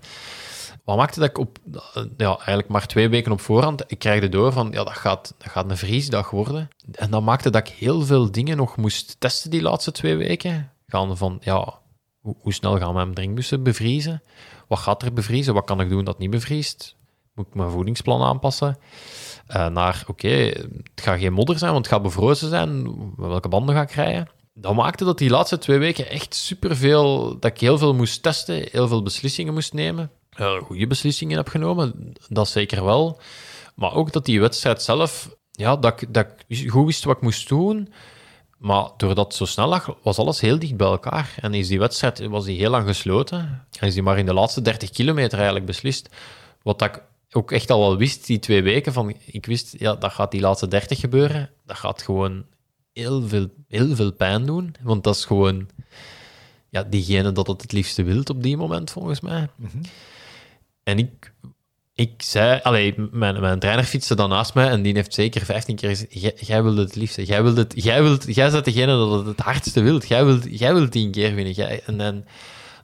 Wat maakte dat ik op, eh, ja, eigenlijk maar twee weken op voorhand, ik krijg door van, ja, dat gaat, dat gaat een vriesdag worden. En dat maakte dat ik heel veel dingen nog moest testen die laatste twee weken. Gaan van, ja, hoe, hoe snel gaan mijn drinkbussen bevriezen? Wat gaat er bevriezen? Wat kan ik doen dat niet bevriest? Moet ik mijn voedingsplan aanpassen? Eh, naar, oké, het gaat geen modder zijn, want het gaat bevrozen zijn. Welke banden ga ik rijden? Dat maakte dat die laatste twee weken echt superveel... Dat ik heel veel moest testen, heel veel beslissingen moest nemen. Goede beslissingen heb genomen, dat zeker wel. Maar ook dat die wedstrijd zelf... Ja, dat ik, dat ik goed wist wat ik moest doen. Maar doordat het zo snel lag, was alles heel dicht bij elkaar. En is die wedstrijd was die heel lang gesloten. En is die maar in de laatste 30 kilometer eigenlijk beslist. Wat dat ik ook echt al wel wist, die twee weken. Van, ik wist, ja, dat gaat die laatste 30 gebeuren. Dat gaat gewoon heel veel, heel veel pijn doen. Want dat is gewoon ja, diegene dat het het liefste wilt op die moment, volgens mij. En ik, ik zei, allee, mijn, mijn trainer fietste dan naast mij en die heeft zeker 15 keer gezegd: "Jij- wilde het liefste, jij wilt het, jij wilt, jij bent degene dat het het hardste wilt, jij wilt, jij wilt tien keer winnen. Jij, en, en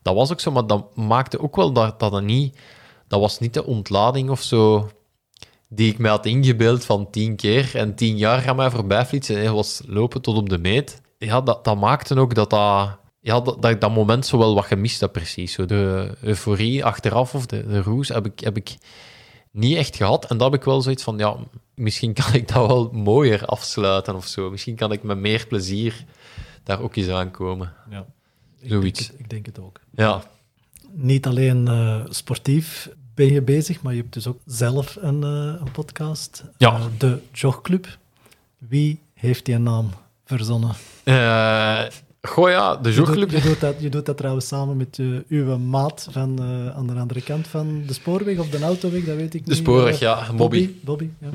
dat was ook zo, maar dat maakte ook wel dat dat het niet, dat was niet de ontlading of zo die ik mij had ingebeeld van tien keer en tien jaar gaan mij voorbij fietsen. Nee, was lopen tot op de meet. Ja, dat, dat maakte ook dat dat, ja, dat, dat dat moment zo wel wat gemist heb, precies. Zo de euforie achteraf of de, de roes heb ik, heb ik niet echt gehad. En dat heb ik wel zoiets van, ja, misschien kan ik dat wel mooier afsluiten of zo. Misschien kan ik met meer plezier daar ook eens aankomen. Ja. Ik Zoiets. Denk het, ik denk het ook. Ja, Niet alleen eh, sportief ben je bezig, maar je hebt dus ook zelf een, eh, een podcast. Ja. Eh, de Jogclub. Wie heeft die naam verzonnen? Goh ja, de Je doet, jogclub. je, doet dat, je doet dat trouwens samen met uw maat van aan de andere kant van de spoorweg of de autoweg, dat weet ik De niet. spoorweg, Eh, ja, Bobby. Bobby, ja.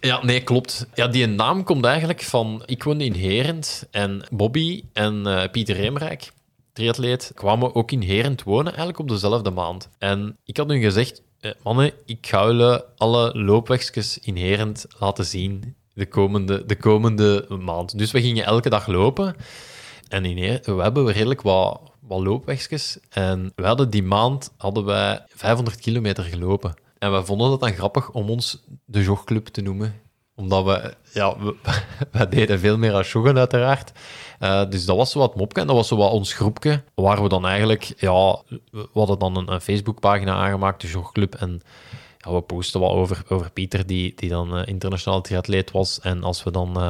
Ja, nee, klopt. Ja, die naam komt eigenlijk van... Ik woonde in Herent en Bobby en Pieter Reemrijk, triatleet, kwamen ook in Herent wonen, eigenlijk op dezelfde maand. En ik had hun gezegd, eh, mannen, ik ga jullie alle loopwegjes in Herent laten zien de komende, de komende maand. Dus we gingen elke dag lopen. En in we hebben redelijk wat, wat loopwegjes. En we hadden die maand hadden wij 500 kilometer gelopen. En we vonden het dan grappig om ons de jogclub te noemen. Omdat we, ja, we, (laughs) deden veel meer als joggen uiteraard. Eh, dus dat was zo wat mopje en dat was zo wat ons groepje. Waar we dan eigenlijk, ja, we hadden dan een, een Facebookpagina aangemaakt, de jogclub. En ja, we posten wat over, over Pieter, die, die dan eh, internationaal triatleet was. En als we dan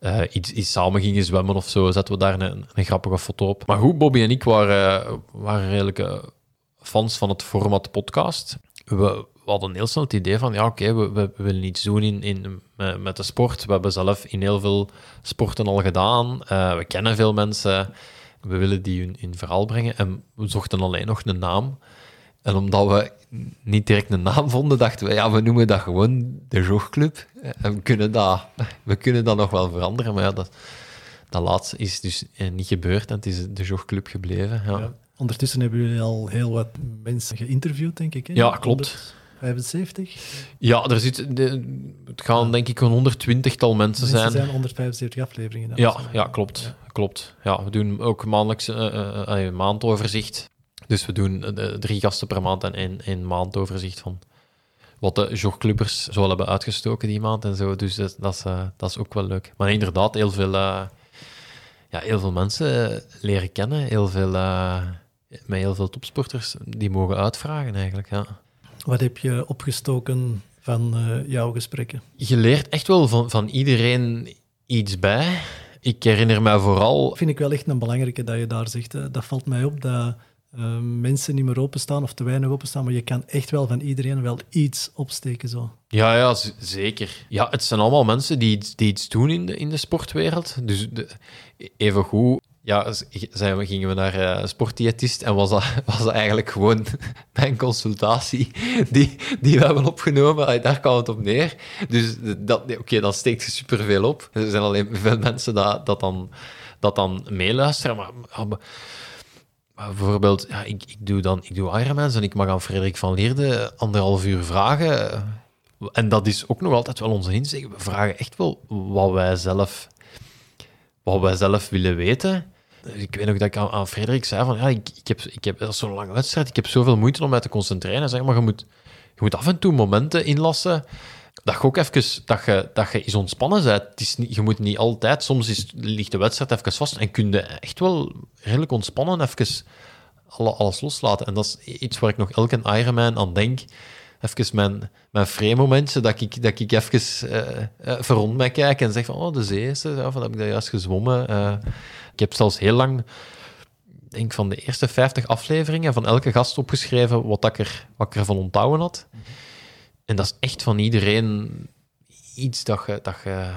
eh, iets, iets samen gingen zwemmen of zo, zetten we daar een, een grappige foto op. Maar goed, Bobby en ik waren, waren redelijk fans van het format podcast. We, we hadden heel snel het idee van, ja, oké, we, we, we willen iets doen in, in, met, met de sport. We hebben zelf in heel veel sporten al gedaan. Eh, we kennen veel mensen. We willen die in, in verhaal brengen. En we zochten alleen nog een naam. En omdat we niet direct een naam vonden, dachten we, ja, we noemen dat gewoon de jogclub. En we kunnen dat, we kunnen dat nog wel veranderen. Maar ja, dat, dat laatste is dus eh, niet gebeurd en het is de jogclub gebleven. Ja, Ja. Ondertussen hebben jullie al heel wat mensen geïnterviewd, denk ik. Hè? Ja, klopt. 75 ja er zit, de, het gaan denk ik een 120-tal mensen mensen zijn. zijn 175 afleveringen. Ja, ja klopt. klopt. Ja, we doen ook maandelijks eh, eh, eh, een maandoverzicht. Dus we doen drie gasten per maand en één, één maandoverzicht van wat de jogclubbers zo hebben uitgestoken die maand en zo. Dus dat, dat, is, dat is ook wel leuk. Maar inderdaad, heel veel, ja, heel veel mensen leren kennen. Heel veel, met heel veel topsporters die mogen uitvragen eigenlijk. Ja. Wat heb je opgestoken van eh, jouw gesprekken? Je leert echt wel van, van iedereen iets bij. Ik herinner mij vooral Vind ik wel echt een belangrijke dat je daar zegt. hè. Dat valt mij op dat eh, mensen niet meer openstaan of te weinig openstaan, maar je kan echt wel van iedereen wel iets opsteken. Zo. Ja, ja, zeker. Ja, het zijn allemaal mensen die, iets- die iets doen in de, in de sportwereld. Dus de, even goed, ja, zijn we, gingen we naar een sportdiëtist en was dat, (laughs) was dat eigenlijk gewoon (laughs) mijn consultatie die, die we hebben opgenomen. Allee, Daar kwam het op neer. Dus dat, oké, dan steekt superveel op. Er zijn alleen veel mensen dat, dat, dan, dat dan meeluisteren. Maar, maar bijvoorbeeld, ja, ik, ik doe dan ik doe Ironmans en ik mag aan Frederik van Leerde anderhalf uur vragen. En dat is ook nog altijd wel onze insteek. We vragen echt wel wat wij zelf, wat wij zelf willen weten. Ik weet nog dat ik aan, Frederik zei van, ja, ik, ik heb, ik heb, zo'n lange wedstrijd, ik heb zoveel moeite om mij te concentreren. En zeg maar, je moet, je moet af en toe momenten inlassen dat je ook even, dat je, dat je eens ontspannen bent. Is niet, je moet niet altijd, soms is, ligt de wedstrijd even vast en kun je echt wel redelijk ontspannen even alle, alles loslaten. En dat is iets waar ik nog elke Ironman aan denk. Even mijn, mijn frame-momentje, dat ik, dat ik even eh eh, voor rond mij kijk en zeg van, oh, de zee is er, van, heb ik daar juist gezwommen. Eh, ik heb zelfs heel lang, denk van de eerste 50 afleveringen van elke gast opgeschreven wat, dat ik, er, wat ik ervan onthouden had. En dat is echt van iedereen iets dat je, dat je,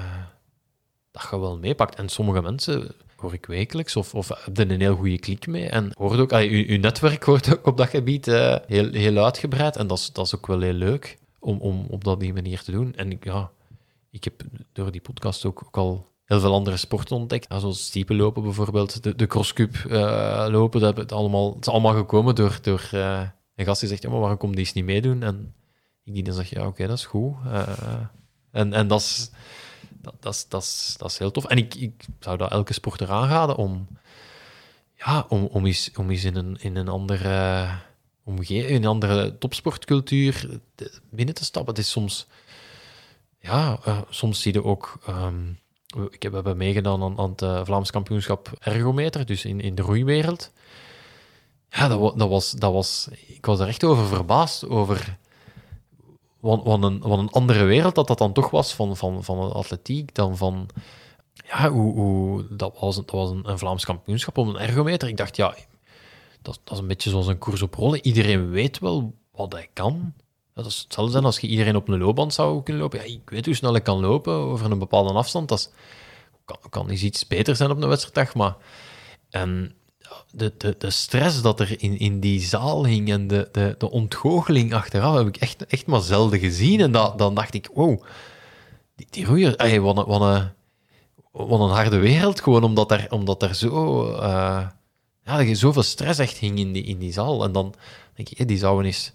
dat je wel meepakt. En sommige mensen hoor ik wekelijks of, of heb je een heel goede klik mee. En hoort ook, allee, uw, uw netwerk (laughs) wordt ook op dat gebied eh, heel, heel uitgebreid. En dat is, dat is ook wel heel leuk om, om op dat die manier te doen. En ja, ik heb door die podcast ook, ook al heel veel andere sporten ontdekt. Zoals lopen bijvoorbeeld, de, de crosscup eh, lopen. Dat, het allemaal, is allemaal gekomen door, door eh, een gast die zegt, ja, maar waarom kom die eens niet meedoen? En ik die dan zeg, ja, oké, dat is goed. En, en dat is, dat, dat, is, dat, heel tof. En ik, ik zou dat elke sporter aanraden om, ja, om, om, eens, om in een, in een andere omgeving, in een andere topsportcultuur binnen te stappen. Het is soms, ja, uh, soms zie je ook. Um, ik heb, we hebben meegedaan aan, aan het Vlaams kampioenschap ergometer, dus in, in de roeiwereld. Ja, dat, dat, was, dat was, ik was er echt over verbaasd, over wat, een, wat een andere wereld dat dat dan toch was van, van, van atletiek, dan van... Ja, hoe, hoe, dat was, dat was een, Vlaams kampioenschap om een ergometer. Ik dacht, ja, dat, dat is een beetje zoals een koers op rollen. Iedereen weet wel wat hij kan. Dat is hetzelfde zijn als je iedereen op een loopband zou kunnen lopen. Ja, ik weet hoe snel ik kan lopen over een bepaalde afstand. Dat kan, kan iets beter zijn op een wedstrijddag, maar... En de, de, de stress dat er in, in die zaal hing en de, de, de ontgoocheling achteraf heb ik echt, echt maar zelden gezien. En dat, dan dacht ik, wow, die, die roeier, ay, wat, een, wat, een, een harde wereld. Gewoon omdat er, omdat er zo, uh, ja, zoveel stress echt hing in die, in die zaal. En dan denk ik, die zouden eens,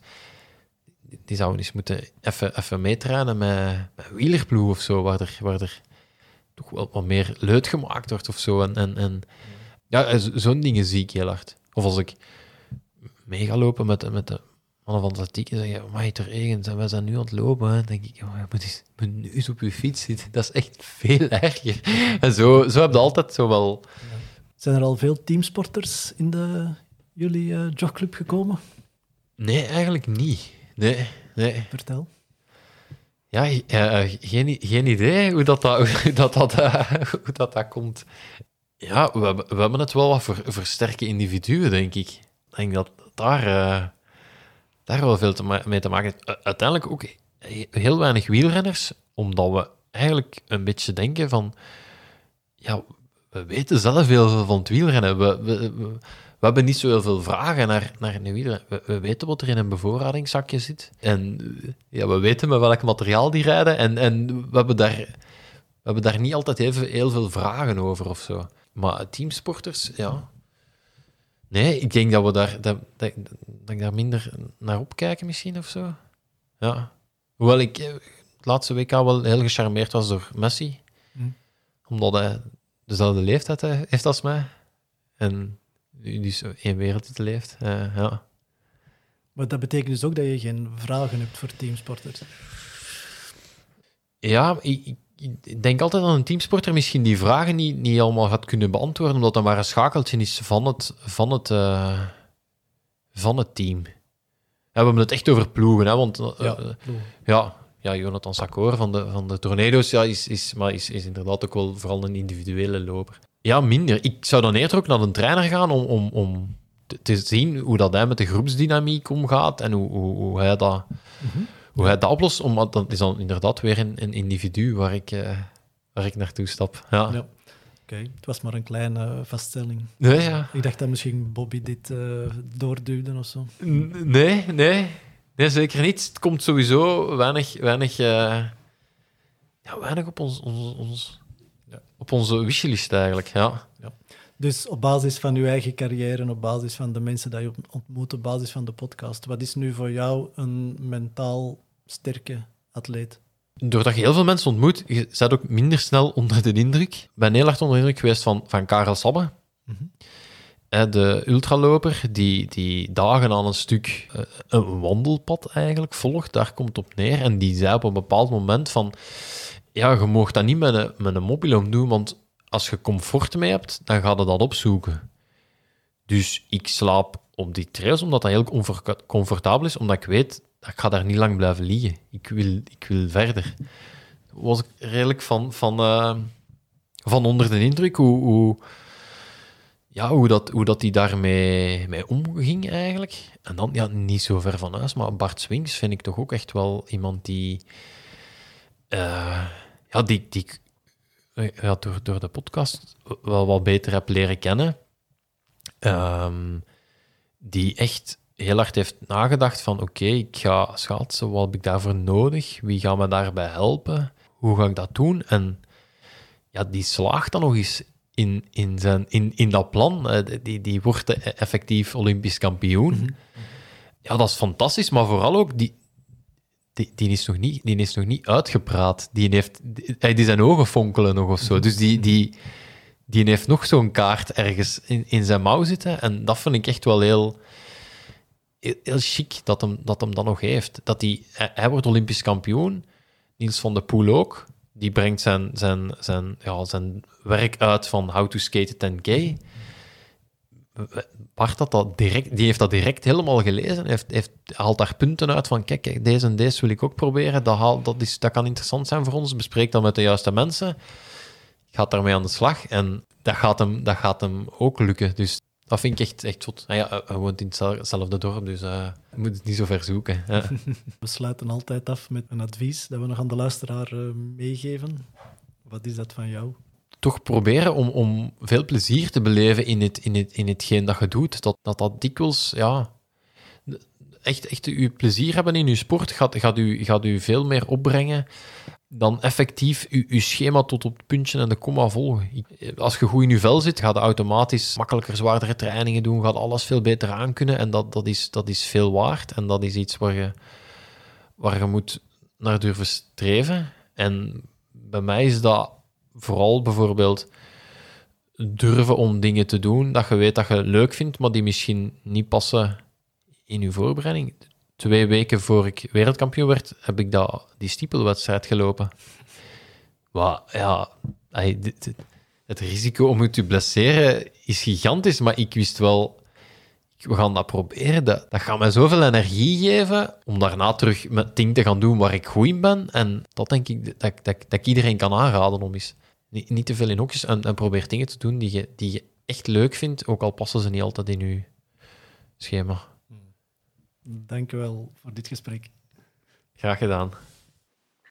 die zouden eens moeten even, even meetrainen met, met wielerploeg of zo, waar er, waar er toch wel wat meer leut gemaakt wordt of zo. En, eh, zo'n dingen zie ik heel hard. Of als ik mee ga lopen met, met de mannen van atletiek en zeg je, maar het regent en wij zijn nu aan het lopen, dan denk ik, je moet, eens, moet op je fiets zitten. Dat is echt veel erger. (laughs) En zo, zo heb je altijd zo wel... Zijn er al veel teamsporters in de, jullie uh, jogclub gekomen? Nee, eigenlijk niet. Nee, nee. Vertel. Ja, uh, geen, geen idee hoe dat, dat, hoe dat, dat, uh, (laughs) hoe dat, dat komt. Ja, we hebben, we hebben het wel wat voor, voor sterke individuen, denk ik. Ik denk dat daar, uh, daar wel veel te mee te maken heeft. Uiteindelijk ook heel weinig wielrenners, omdat we eigenlijk een beetje denken van... Ja, we weten zelf heel veel van het wielrennen. We, we, we, hebben niet zo heel veel vragen naar, naar een wielrenner. We, we, weten wat er in een bevoorradingszakje zit. En ja, we weten met welk materiaal die rijden. En, en we, hebben daar, we hebben daar niet altijd even, heel veel vragen over of zo. Maar teamsporters, ja. Nee, ik denk dat we daar, dat, dat, dat ik daar minder naar opkijken misschien of zo. Ja. Hoewel ik het laatste WK wel heel gecharmeerd was door Messi. Hm. Omdat hij dezelfde leeftijd heeft als mij. En nu dus één wereldtitel heeft. Uh, ja. Maar dat betekent dus ook dat je geen vragen hebt voor teamsporters? Ja, ik, ik denk altijd aan een teamsporter misschien die vragen niet, niet allemaal gaat kunnen beantwoorden, omdat dat maar een schakeltje is van het, van het, uh, van het team. Ja, we hebben het echt over ploegen, hè, want uh, ja, ja, ja, Jonathan Sakor van de, van de Tornado's ja, is, is, maar is, is inderdaad ook wel vooral een individuele loper. Ja, minder. Ik zou dan eerder ook naar een trainer gaan om, om, om te, te zien hoe dat hij met de groepsdynamiek omgaat en hoe, hoe, hoe hij dat... Mm -hmm hoe hij dat oplost, omdat dat is dan inderdaad weer een, een individu waar ik, uh, waar ik naartoe stap. Ja. ja. Oké, het was maar een kleine vaststelling. Nee, ja. Ik dacht dat misschien Bobby dit uh, doorduwde of zo. Nee, nee. Nee, zeker niet. Het komt sowieso weinig, weinig, uh, ja, weinig op, ons, ons, ons ja. op onze wishlist eigenlijk. Ja. ja. Dus op basis van uw eigen carrière, op basis van de mensen die je ontmoet, op basis van de podcast, wat is nu voor jou een mentaal sterke atleet? Doordat je heel veel mensen ontmoet, je zet ook minder snel onder de indruk. Ik ben heel erg onder de indruk geweest van, van Karel Sabbe. Mm De ultraloper die, die dagen aan een stuk eh, een wandelpad eigenlijk volgt, daar komt het op neer. En die zei op een bepaald moment van, ja, je mag dat niet met een, met een mobiel doen, want als je comfort mee hebt, dan ga je dat opzoeken. Dus ik slaap op die trails omdat dat heel comfortabel is, omdat ik weet ik ga daar niet lang blijven liggen. Ik wil, ik wil verder. Was ik redelijk van, van, uh, van onder de indruk hoe, hoe, ja, hoe, dat, hoe dat die daarmee mee omging eigenlijk. En dan, ja, niet zo ver van huis, maar Bart Swings vind ik toch ook echt wel iemand die... Uh, ja, die, die ja, door, door de podcast wel wat beter heb leren kennen. Um, die echt heel hard heeft nagedacht van oké, ik ga schaatsen, wat heb ik daarvoor nodig? Wie gaat me daarbij helpen? Hoe ga ik dat doen? En ja, die slaagt dan nog eens in, in, zijn, in, in dat plan. Die, die wordt effectief Olympisch kampioen. Mhm. Ja, dat is fantastisch, maar vooral ook die, die, die, is nog niet, die is nog niet uitgepraat. Die, heeft, die, die zijn ogen fonkelen nog of zo. Dus die, die, die heeft nog zo'n kaart ergens in, in zijn mouw zitten. En dat vind ik echt wel heel, heel, chic dat hem, dat hem dat nog heeft. Dat hij, hij wordt Olympisch kampioen. Niels van de Poel ook. Die brengt zijn, zijn, zijn, ja, zijn werk uit van How to Skate 10K. Bart dat dat direct, die heeft dat direct helemaal gelezen. Heeft, heeft, haalt daar punten uit van: kijk, kijk, deze en deze wil ik ook proberen. Dat, haal, dat, is, dat kan interessant zijn voor ons. Bespreek dat met de juiste mensen. Gaat daarmee aan de slag. En dat gaat hem, dat gaat hem ook lukken. Dus dat vind ik echt, echt zot. Ah ja, hij woont in hetzelfde dorp, dus uh, moet het niet zo ver zoeken. Ja. (laughs) We sluiten altijd af met een advies dat we nog aan de luisteraar uh, meegeven. Wat is dat van jou? toch proberen om, om veel plezier te beleven in, het, in, het, in hetgeen dat je doet. Dat dat, dat dikwijls, ja, echt, echt uw plezier hebben in uw sport gaat, gaat, u, gaat u veel meer opbrengen dan effectief uw, uw schema tot op het puntje en de komma volgen. Als je goed in je vel zit, gaat je automatisch makkelijker, zwaardere trainingen doen, gaat alles veel beter aankunnen en dat, dat, is, dat is veel waard en dat is iets waar je, waar je moet naar durven streven. En bij mij is dat vooral bijvoorbeeld durven om dingen te doen dat je weet dat je leuk vindt, maar die misschien niet passen in je voorbereiding. Twee weken voor ik wereldkampioen werd, heb ik dat, die stiepelwedstrijd gelopen. Wat, ja, het risico om je te blesseren is gigantisch, maar ik wist wel, we gaan dat proberen. Dat, dat gaat mij zoveel energie geven om daarna terug met dingen te gaan doen waar ik goed in ben. En dat denk ik dat, dat, dat ik iedereen kan aanraden om eens niet, niet te veel in hokjes en, en probeer dingen te doen die je, die je echt leuk vindt, ook al passen ze niet altijd in je schema. Dank je wel voor dit gesprek. Graag gedaan.